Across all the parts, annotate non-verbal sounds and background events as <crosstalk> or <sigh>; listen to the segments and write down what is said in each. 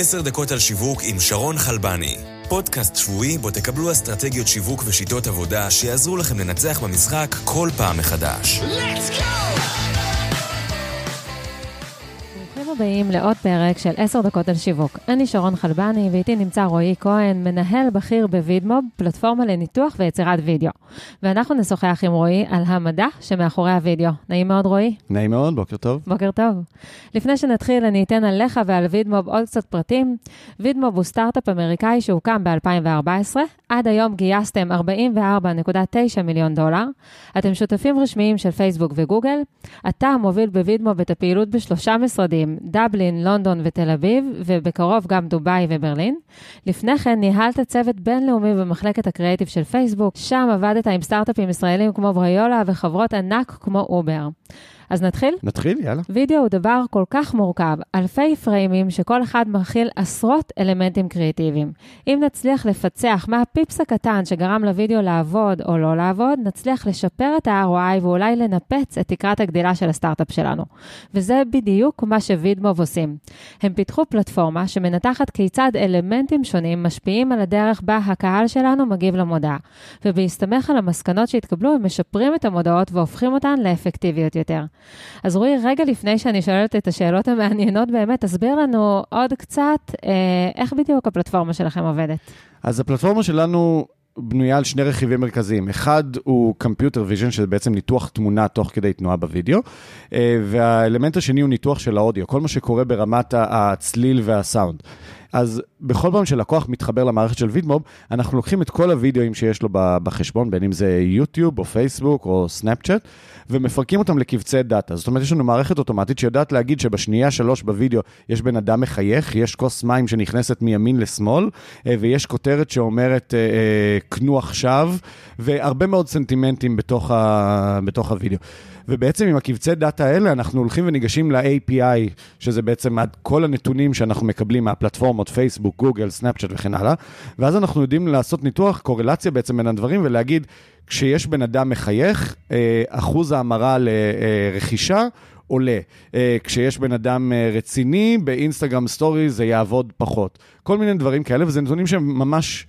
עשר דקות על שיווק עם שרון חלבני. פודקאסט שבועי בו תקבלו אסטרטגיות שיווק ושיטות עבודה שיעזרו לכם לנצח במשחק כל פעם מחדש. Let's go! הבאים לעוד פרק של 10 דקות על שיווק. אני שרון חלבני, ואיתי נמצא רועי כהן, מנהל בכיר בווידמוב, פלטפורמה לניתוח ויצירת וידאו. ואנחנו נשוחח עם רועי על המדע שמאחורי הוידאו. נעים מאוד, רועי. נעים מאוד, בוקר טוב. בוקר טוב. לפני שנתחיל, אני אתן עליך ועל VidMob עוד קצת פרטים. VidMob הוא סטארט-אפ אמריקאי שהוקם ב-2014. עד היום גייסתם 44.9 מיליון דולר. אתם שותפים רשמיים של פייסבוק וגוגל. אתה מוביל ב VidMob את הפעילות בשלושה משרדים, דבלין, לונדון ותל אביב, ובקרוב גם דובאי וברלין. לפני כן ניהלת צוות בינלאומי במחלקת הקריאיטיב של פייסבוק, שם עבדת עם סטארט-אפים ישראלים כמו Brayola וחברות ענק כמו אובר. אז נתחיל? נתחיל, יאללה. וידאו הוא דבר כל כך מורכב, אלפי פריימים שכל אחד מכיל עשרות אלמנטים קריאטיביים. אם נצליח לפצח מה הפיפס הקטן שגרם לוידאו לעבוד או לא לעבוד, נצליח לשפר את ה-ROI ואולי לנפץ את תקרת הגדילה של הסטארט-אפ שלנו. וזה בדיוק מה שווידמוב עושים. הם פיתחו פלטפורמה שמנתחת כיצד אלמנטים שונים משפיעים על הדרך בה הקהל שלנו מגיב למודעה. ובהסתמך על המסקנות שהתקבלו, הם משפרים את המודעות והופכים אותן לאפקטיביות יותר. אז רועי, רגע לפני שאני שואלת את השאלות המעניינות באמת, תסביר לנו עוד קצת אה, איך בדיוק הפלטפורמה שלכם עובדת. אז הפלטפורמה שלנו בנויה על שני רכיבים מרכזיים. אחד הוא Computer Vision, שזה בעצם ניתוח תמונה תוך כדי תנועה בווידאו, אה, והאלמנט השני הוא ניתוח של האודיו, כל מה שקורה ברמת הצליל והסאונד. אז בכל פעם שלקוח מתחבר למערכת של VidMob, אנחנו לוקחים את כל הוידאוים שיש לו בחשבון, בין אם זה יוטיוב או פייסבוק או סנאפצ'אט, ומפרקים אותם לקבצי דאטה. זאת אומרת, יש לנו מערכת אוטומטית שיודעת להגיד שבשנייה שלוש בווידאו יש בן אדם מחייך, יש כוס מים שנכנסת מימין לשמאל, אה, ויש כותרת שאומרת אה, אה, קנו עכשיו, והרבה מאוד סנטימנטים בתוך, ה, בתוך הווידאו. ובעצם עם הקבצי דאטה האלה אנחנו הולכים וניגשים ל-API, שזה בעצם את כל הנתונים שאנחנו מקבלים מהפלטפורמות, פייסבוק, גוגל, סנאפצ'אט וכן הלאה, ואז אנחנו יודעים לעשות ניתוח, קורלציה בעצם בין הדברים, ולהגיד, כשיש בן אדם מחייך, אה, אחוז ההמרה לרכישה עולה. אה, כשיש בן אדם אה, רציני, באינסטגרם סטורי זה יעבוד פחות. כל מיני דברים כאלה, וזה נתונים שהם ממש...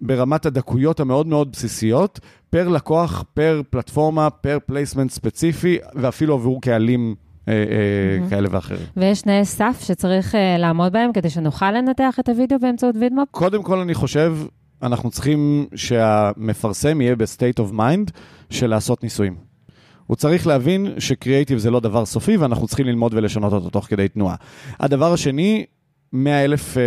ברמת הדקויות המאוד מאוד בסיסיות, פר לקוח, פר פלטפורמה, פר placement ספציפי, ואפילו עבור קהלים אה, אה, כאלה ואחרים. ויש תנאי סף שצריך אה, לעמוד בהם כדי שנוכל לנתח את הוידאו באמצעות וידמופ? קודם כל, אני חושב, אנחנו צריכים שהמפרסם יהיה ב-state of mind של לעשות ניסויים. הוא צריך להבין שקריאייטיב זה לא דבר סופי, ואנחנו צריכים ללמוד ולשנות אותו תוך כדי תנועה. הדבר השני, 100 אלף אה,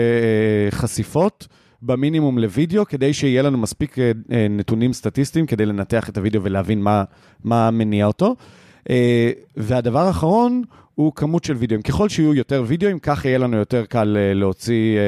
חשיפות. במינימום לוידאו, כדי שיהיה לנו מספיק אה, אה, נתונים סטטיסטיים כדי לנתח את הוידאו ולהבין מה, מה מניע אותו. אה, והדבר האחרון הוא כמות של וידאוים. ככל שיהיו יותר וידאוים, כך יהיה לנו יותר קל להוציא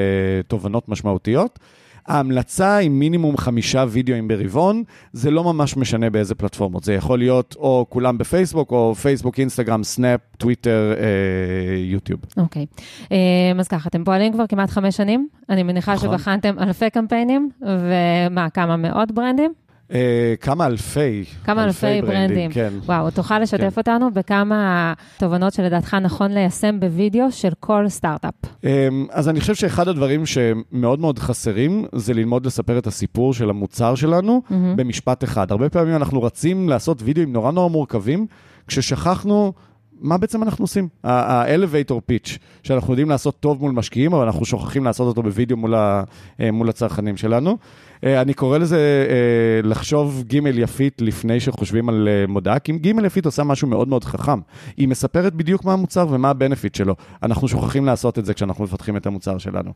תובנות משמעותיות. ההמלצה היא מינימום חמישה וידאוים ברבעון, זה לא ממש משנה באיזה פלטפורמות. זה יכול להיות או כולם בפייסבוק, או פייסבוק, אינסטגרם, סנאפ, טוויטר, אה, יוטיוב. אוקיי. אה, אז ככה, אתם פועלים כבר כמעט חמש שנים. אני מניחה נכון. שבחנתם אלפי קמפיינים, ומה, כמה מאות ברנדים? Uh, כמה אלפי, כמה אלפי, אלפי ברנדים, ברנדים. כן. וואו, תוכל לשתף כן. אותנו בכמה תובנות שלדעתך נכון ליישם בווידאו של כל סטארט-אפ. Um, אז אני חושב שאחד הדברים שמאוד מאוד חסרים, זה ללמוד לספר את הסיפור של המוצר שלנו mm-hmm. במשפט אחד. הרבה פעמים אנחנו רצים לעשות וידאוים נורא נורא מורכבים, כששכחנו... מה בעצם אנחנו עושים? ה-elevator pitch, שאנחנו יודעים לעשות טוב מול משקיעים, אבל אנחנו שוכחים לעשות אותו בווידאו מול, ה, אה, מול הצרכנים שלנו. אה, אני קורא לזה אה, לחשוב ג' יפית לפני שחושבים על מודעה, כי ג' יפית עושה משהו מאוד מאוד חכם. היא מספרת בדיוק מה המוצר ומה הבנפיט שלו. אנחנו שוכחים לעשות את זה כשאנחנו מפתחים את המוצר שלנו.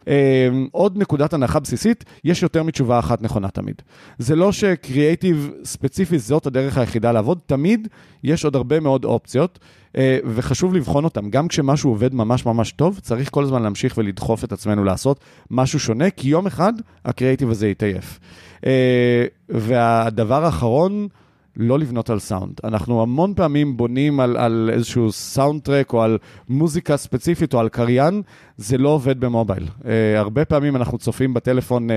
עוד נקודת הנחה בסיסית, יש יותר מתשובה אחת נכונה תמיד. זה לא שקריאייטיב ספציפי זאת הדרך היחידה לעבוד, תמיד יש עוד הרבה מאוד אופציות. אה, וחשוב לבחון אותם. גם כשמשהו עובד ממש ממש טוב, צריך כל הזמן להמשיך ולדחוף את עצמנו לעשות משהו שונה, כי יום אחד הקריאיטיב הזה יתעייף. אה, והדבר האחרון, לא לבנות על סאונד. אנחנו המון פעמים בונים על, על איזשהו סאונד טרק או על מוזיקה ספציפית או על קריין, זה לא עובד במובייל. Uh, הרבה פעמים אנחנו צופים בטלפון...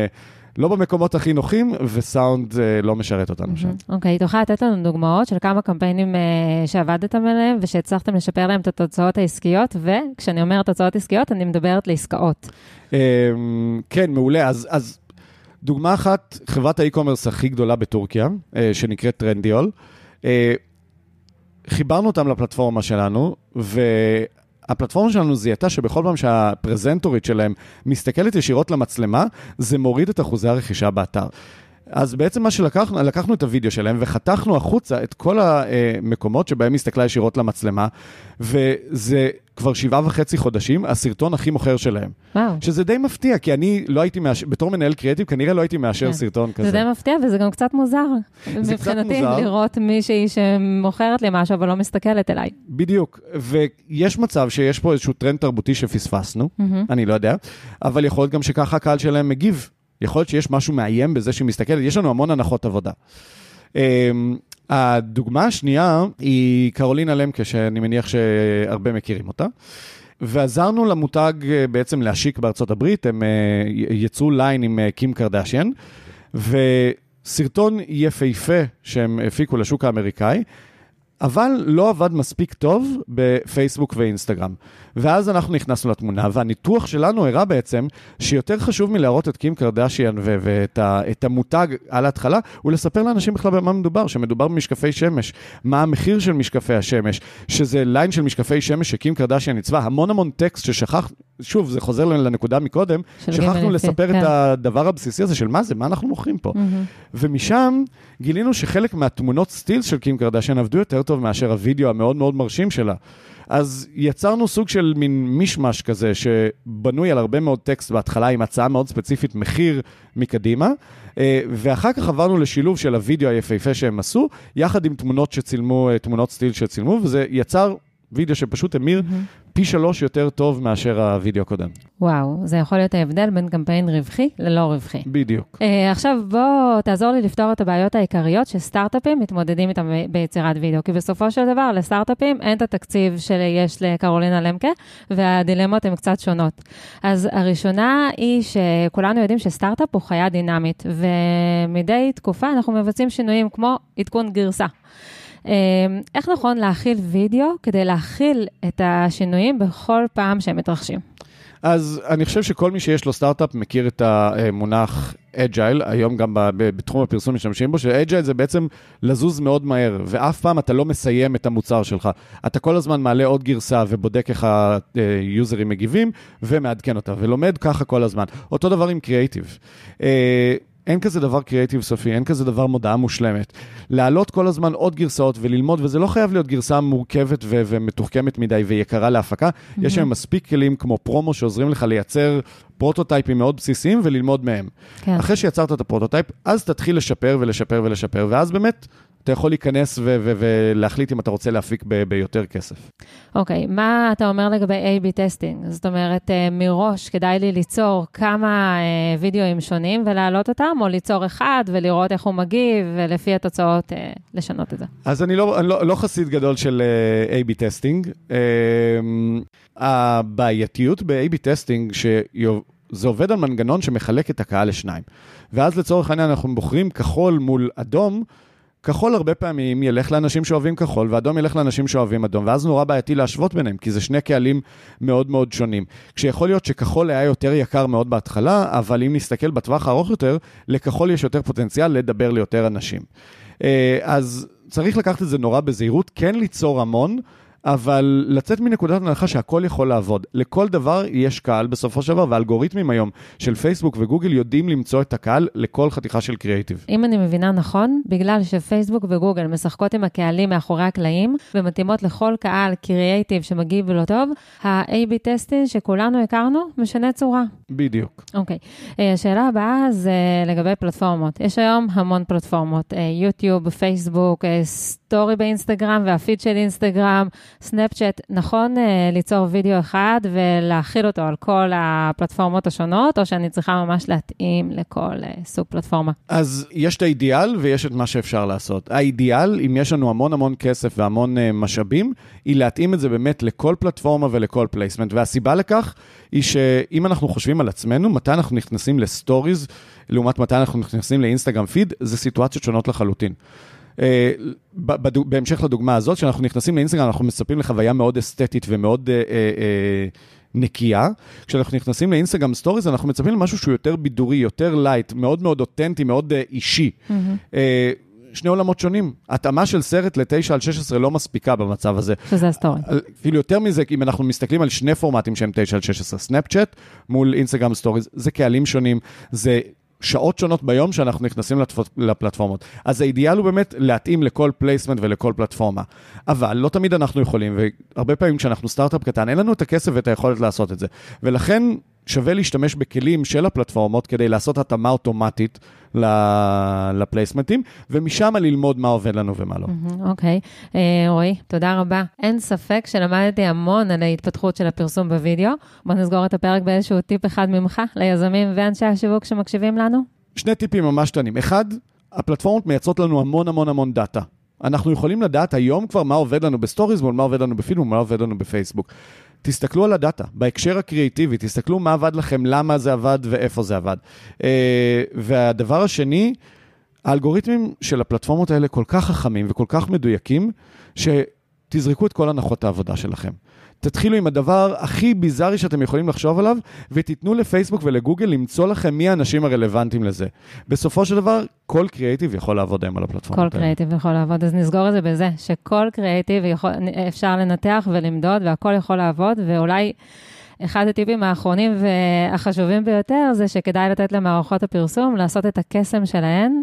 לא במקומות הכי נוחים, וסאונד uh, לא משרת אותנו שם. אוקיי, okay, תוכל לתת לנו דוגמאות של כמה קמפיינים uh, שעבדתם עליהם ושהצלחתם לשפר להם את התוצאות העסקיות, וכשאני אומרת תוצאות עסקיות, אני מדברת לעסקאות. Um, כן, מעולה. אז, אז דוגמה אחת, חברת האי-קומרס הכי גדולה בטורקיה, שנקראת טרנדיול. חיברנו אותם לפלטפורמה שלנו, ו... הפלטפורמה שלנו זיהתה שבכל פעם שהפרזנטורית שלהם מסתכלת ישירות למצלמה, זה מוריד את אחוזי הרכישה באתר. אז בעצם מה שלקחנו, לקחנו את הוידאו שלהם וחתכנו החוצה את כל המקומות שבהם הסתכלה ישירות למצלמה, וזה כבר שבעה וחצי חודשים הסרטון הכי מוכר שלהם. וואו. שזה די מפתיע, כי אני לא הייתי מאשר, בתור מנהל קריאטיב, כנראה לא הייתי מאשר כן. סרטון כזה. זה די מפתיע וזה גם קצת מוזר. <laughs> זה קצת מוזר. מבחינתי, לראות מישהי שמוכרת לי משהו, אבל לא מסתכלת אליי. בדיוק, ויש מצב שיש פה איזשהו טרנד תרבותי שפספסנו, mm-hmm. אני לא יודע, אבל יכול להיות גם שככה הקהל שלהם מגיב. יכול להיות שיש משהו מאיים בזה שהיא מסתכלת, יש לנו המון הנחות עבודה. אמ, הדוגמה השנייה היא קרולינה למקה, שאני מניח שהרבה מכירים אותה. ועזרנו למותג אה, בעצם להשיק בארצות הברית, הם אה, יצרו ליין עם אה, קים קרדשיאן, וסרטון יפהפה שהם הפיקו לשוק האמריקאי, אבל לא עבד מספיק טוב בפייסבוק ואינסטגרם. ואז אנחנו נכנסנו לתמונה, והניתוח שלנו הראה בעצם שיותר חשוב מלהראות את קים קרדשיאן ואת המותג על ההתחלה, הוא לספר לאנשים בכלל במה מדובר, שמדובר במשקפי שמש, מה המחיר של משקפי השמש, שזה ליין של משקפי שמש שקים קרדשיאן עיצבה, המון המון טקסט ששכח, שוב, זה חוזר לנקודה מקודם, שכחנו לספר כן. את הדבר הבסיסי הזה של מה זה, מה אנחנו מוכרים פה. Mm-hmm. ומשם גילינו שחלק מהתמונות סטילס של קים קרדשיאן עבדו יותר טוב מאשר הווידאו המאוד מאוד מרשים שלה. אז יצרנו סוג של מין מישמש כזה, שבנוי על הרבה מאוד טקסט בהתחלה, עם הצעה מאוד ספציפית, מחיר מקדימה, אה, ואחר כך עברנו לשילוב של הוידאו היפהפה שהם עשו, יחד עם תמונות שצילמו, אה, תמונות סטיל שצילמו, וזה יצר וידאו שפשוט המיר mm-hmm. פי שלוש יותר טוב מאשר הווידאו הקודם. וואו, זה יכול להיות ההבדל בין קמפיין רווחי ללא רווחי. בדיוק. Uh, עכשיו בוא תעזור לי לפתור את הבעיות העיקריות שסטארט-אפים מתמודדים איתם ביצירת וידאו, כי בסופו של דבר לסטארט-אפים אין את התקציב שיש לקרולינה למקה, והדילמות הן קצת שונות. אז הראשונה היא שכולנו יודעים שסטארט-אפ הוא חיה דינמית, ומדי תקופה אנחנו מבצעים שינויים כמו עדכון גרסה. אמ, איך נכון להכיל וידאו כדי להכיל את השינויים בכל פעם שהם מתרחשים? אז אני חושב שכל מי שיש לו סטארט-אפ מכיר את המונח agile, היום גם בתחום הפרסום משתמשים בו, ש agile זה בעצם לזוז מאוד מהר, ואף פעם אתה לא מסיים את המוצר שלך. אתה כל הזמן מעלה עוד גרסה ובודק איך היוזרים מגיבים, ומעדכן אותה, ולומד ככה כל הזמן. אותו דבר עם קריאייטיב. אין כזה דבר קריאיטיב סופי, אין כזה דבר מודעה מושלמת. להעלות כל הזמן עוד גרסאות וללמוד, וזה לא חייב להיות גרסה מורכבת ו- ומתוחכמת מדי ויקרה להפקה. Mm-hmm. יש היום מספיק כלים כמו פרומו שעוזרים לך לייצר פרוטוטייפים מאוד בסיסיים וללמוד מהם. כן. אחרי שיצרת את הפרוטוטייפ, אז תתחיל לשפר ולשפר ולשפר, ואז באמת אתה יכול להיכנס ולהחליט אם אתה רוצה להפיק ביותר כסף. אוקיי, okay, מה אתה אומר לגבי A-B testing? זאת אומרת, אה, מראש כדאי לי ליצור כמה אה, וידאוים שונים ולהעלות אותם, או ליצור אחד ולראות איך הוא מגיב, ולפי התוצאות אה, לשנות את זה? אז אני לא, אני לא, לא חסיד גדול של A-B testing. הבעייתיות ב-A-B testing, שזה עובד על מנגנון שמחלק את הקהל לשניים. ואז לצורך העניין אנחנו בוחרים כחול מול אדום, כחול הרבה פעמים ילך לאנשים שאוהבים כחול, ואדום ילך לאנשים שאוהבים אדום, ואז נורא בעייתי להשוות ביניהם, כי זה שני קהלים מאוד מאוד שונים. כשיכול להיות שכחול היה יותר יקר מאוד בהתחלה, אבל אם נסתכל בטווח הארוך יותר, לכחול יש יותר פוטנציאל לדבר ליותר אנשים. אה, אז צריך לקחת את זה נורא בזהירות, כן ליצור המון, אבל לצאת מנקודת הנחה שהכל יכול לעבוד. לכל דבר יש קהל בסופו של דבר, ואלגוריתמים היום של פייסבוק וגוגל יודעים למצוא את הקהל לכל חתיכה של קריאיטיב. אם אני מבינה נכון, בגלל שפייסבוק וגוגל משחקות עם הקהלים מאחורי הקלעים, ומתאימות לכל קהל קריאיטיב שמגיב לו טוב, ה-AB testing שכולנו הכרנו משנה צורה. בדיוק. אוקיי. Okay. אה, השאלה הבאה זה לגבי פלטפורמות. יש היום המון פלטפורמות, יוטיוב, פייסבוק, הסטורי באינסטגרם והפיד של אינסטגרם, סנאפצ'אט, נכון uh, ליצור וידאו אחד ולהחיל אותו על כל הפלטפורמות השונות, או שאני צריכה ממש להתאים לכל uh, סוג פלטפורמה? אז יש את האידיאל ויש את מה שאפשר לעשות. האידיאל, אם יש לנו המון המון כסף והמון uh, משאבים, היא להתאים את זה באמת לכל פלטפורמה ולכל placement. והסיבה לכך היא שאם אנחנו חושבים על עצמנו, מתי אנחנו נכנסים לסטוריז, לעומת מתי אנחנו נכנסים לאינסטגרם פיד, זה סיטואציות שונות לחלוטין. אה, בהמשך לדוגמה הזאת, כשאנחנו נכנסים לאינסטגרם, אנחנו מצפים לחוויה מאוד אסתטית ומאוד אה, אה, נקייה. כשאנחנו נכנסים לאינסטגרם סטוריז, אנחנו מצפים למשהו שהוא יותר בידורי, יותר light, מאוד מאוד אותנטי, מאוד אישי. Mm-hmm. שני עולמות שונים. התאמה של סרט ל-9 על 16 לא מספיקה במצב הזה. שזה הסטורי. אפילו יותר מזה, אם אנחנו מסתכלים על שני פורמטים שהם 9 על 16, סנאפצ'אט מול אינסטגרם סטוריז, זה קהלים שונים, זה שעות שונות ביום שאנחנו נכנסים לפלטפורמות. אז האידיאל הוא באמת להתאים לכל placement ולכל פלטפורמה. אבל לא תמיד אנחנו יכולים, והרבה פעמים כשאנחנו סטארט-אפ קטן, אין לנו את הכסף ואת היכולת לעשות את זה. ולכן שווה להשתמש בכלים של הפלטפורמות כדי לעשות התאמה אוטומטית לפלייסמנטים, ומשם ללמוד מה עובד לנו ומה לא. אוקיי. Uh, רועי, תודה רבה. אין ספק שלמדתי המון על ההתפתחות של הפרסום בווידאו. בוא נסגור את הפרק באיזשהו טיפ אחד ממך ליזמים ואנשי השיווק שמקשיבים לנו. שני טיפים ממש קטנים. אחד, הפלטפורמות מייצרות לנו המון המון המון דאטה. אנחנו יכולים לדעת היום כבר מה עובד לנו בסטוריז, מה עובד לנו בפיד, ומה עובד לנו בפייסבוק. תסתכלו על הדאטה, בהקשר הקריאיטיבי, תסתכלו מה עבד לכם, למה זה עבד ואיפה זה עבד. אה, והדבר השני, האלגוריתמים של הפלטפורמות האלה כל כך חכמים וכל כך מדויקים, שתזרקו את כל הנחות העבודה שלכם. תתחילו עם הדבר הכי ביזארי שאתם יכולים לחשוב עליו, ותיתנו לפייסבוק ולגוגל למצוא לכם מי האנשים הרלוונטיים לזה. בסופו של דבר, כל קריאיטיב יכול לעבוד היום על הפלטפורמות כל קריאיטיב יכול לעבוד, אז נסגור את זה בזה, שכל קריאיטיב יכול, אפשר לנתח ולמדוד, והכל יכול לעבוד, ואולי... אחד הטיפים האחרונים והחשובים ביותר זה שכדאי לתת למערכות הפרסום לעשות את הקסם שלהן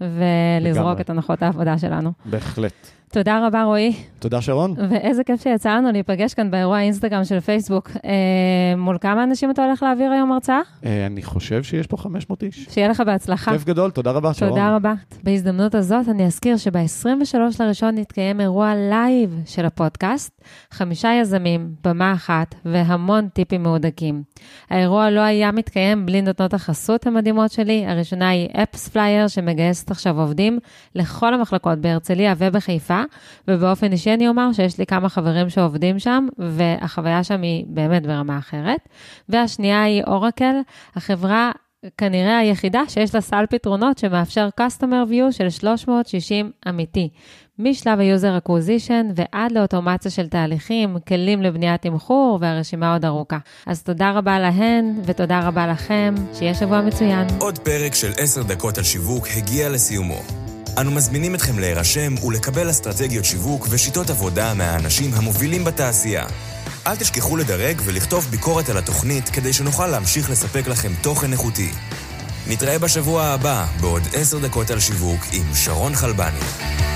ולזרוק לגמרי. את הנחות העבודה שלנו. בהחלט. תודה רבה, רועי. תודה, שרון. ואיזה כיף שיצא לנו להיפגש כאן באירוע האינסטגרם של פייסבוק. אה, מול כמה אנשים אתה הולך להעביר היום הרצאה? אה, אני חושב שיש פה 500 איש. שיהיה לך בהצלחה. כיף גדול, תודה רבה, שרון. תודה רבה. בהזדמנות הזאת אני אזכיר שב-23 לראשון יתקיים אירוע לייב של הפודקאסט, חמישה יזמים, במה אחת והמון טיפים מהודקים. האירוע לא היה מתקיים בלי נותנות החסות המדהימות שלי. הראשונה היא AppsFlyer, שמגייסת עכשיו עובדים לכל המחלקות בהרצליה ובחיפה. ובאופן אישי אני אומר שיש לי כמה חברים שעובדים שם, והחוויה שם היא באמת ברמה אחרת. והשנייה היא אורקל, החברה כנראה היחידה שיש לה סל פתרונות שמאפשר Customer View של 360 אמיתי. משלב ה-user acquisition ועד לאוטומציה של תהליכים, כלים לבניית תמחור, והרשימה עוד ארוכה. אז תודה רבה להן, ותודה רבה לכם, שיהיה שבוע מצוין. עוד פרק של 10 דקות על שיווק הגיע לסיומו. אנו מזמינים אתכם להירשם ולקבל אסטרטגיות שיווק ושיטות עבודה מהאנשים המובילים בתעשייה. אל תשכחו לדרג ולכתוב ביקורת על התוכנית כדי שנוכל להמשיך לספק לכם תוכן איכותי. נתראה בשבוע הבא בעוד עשר דקות על שיווק עם שרון חלבני.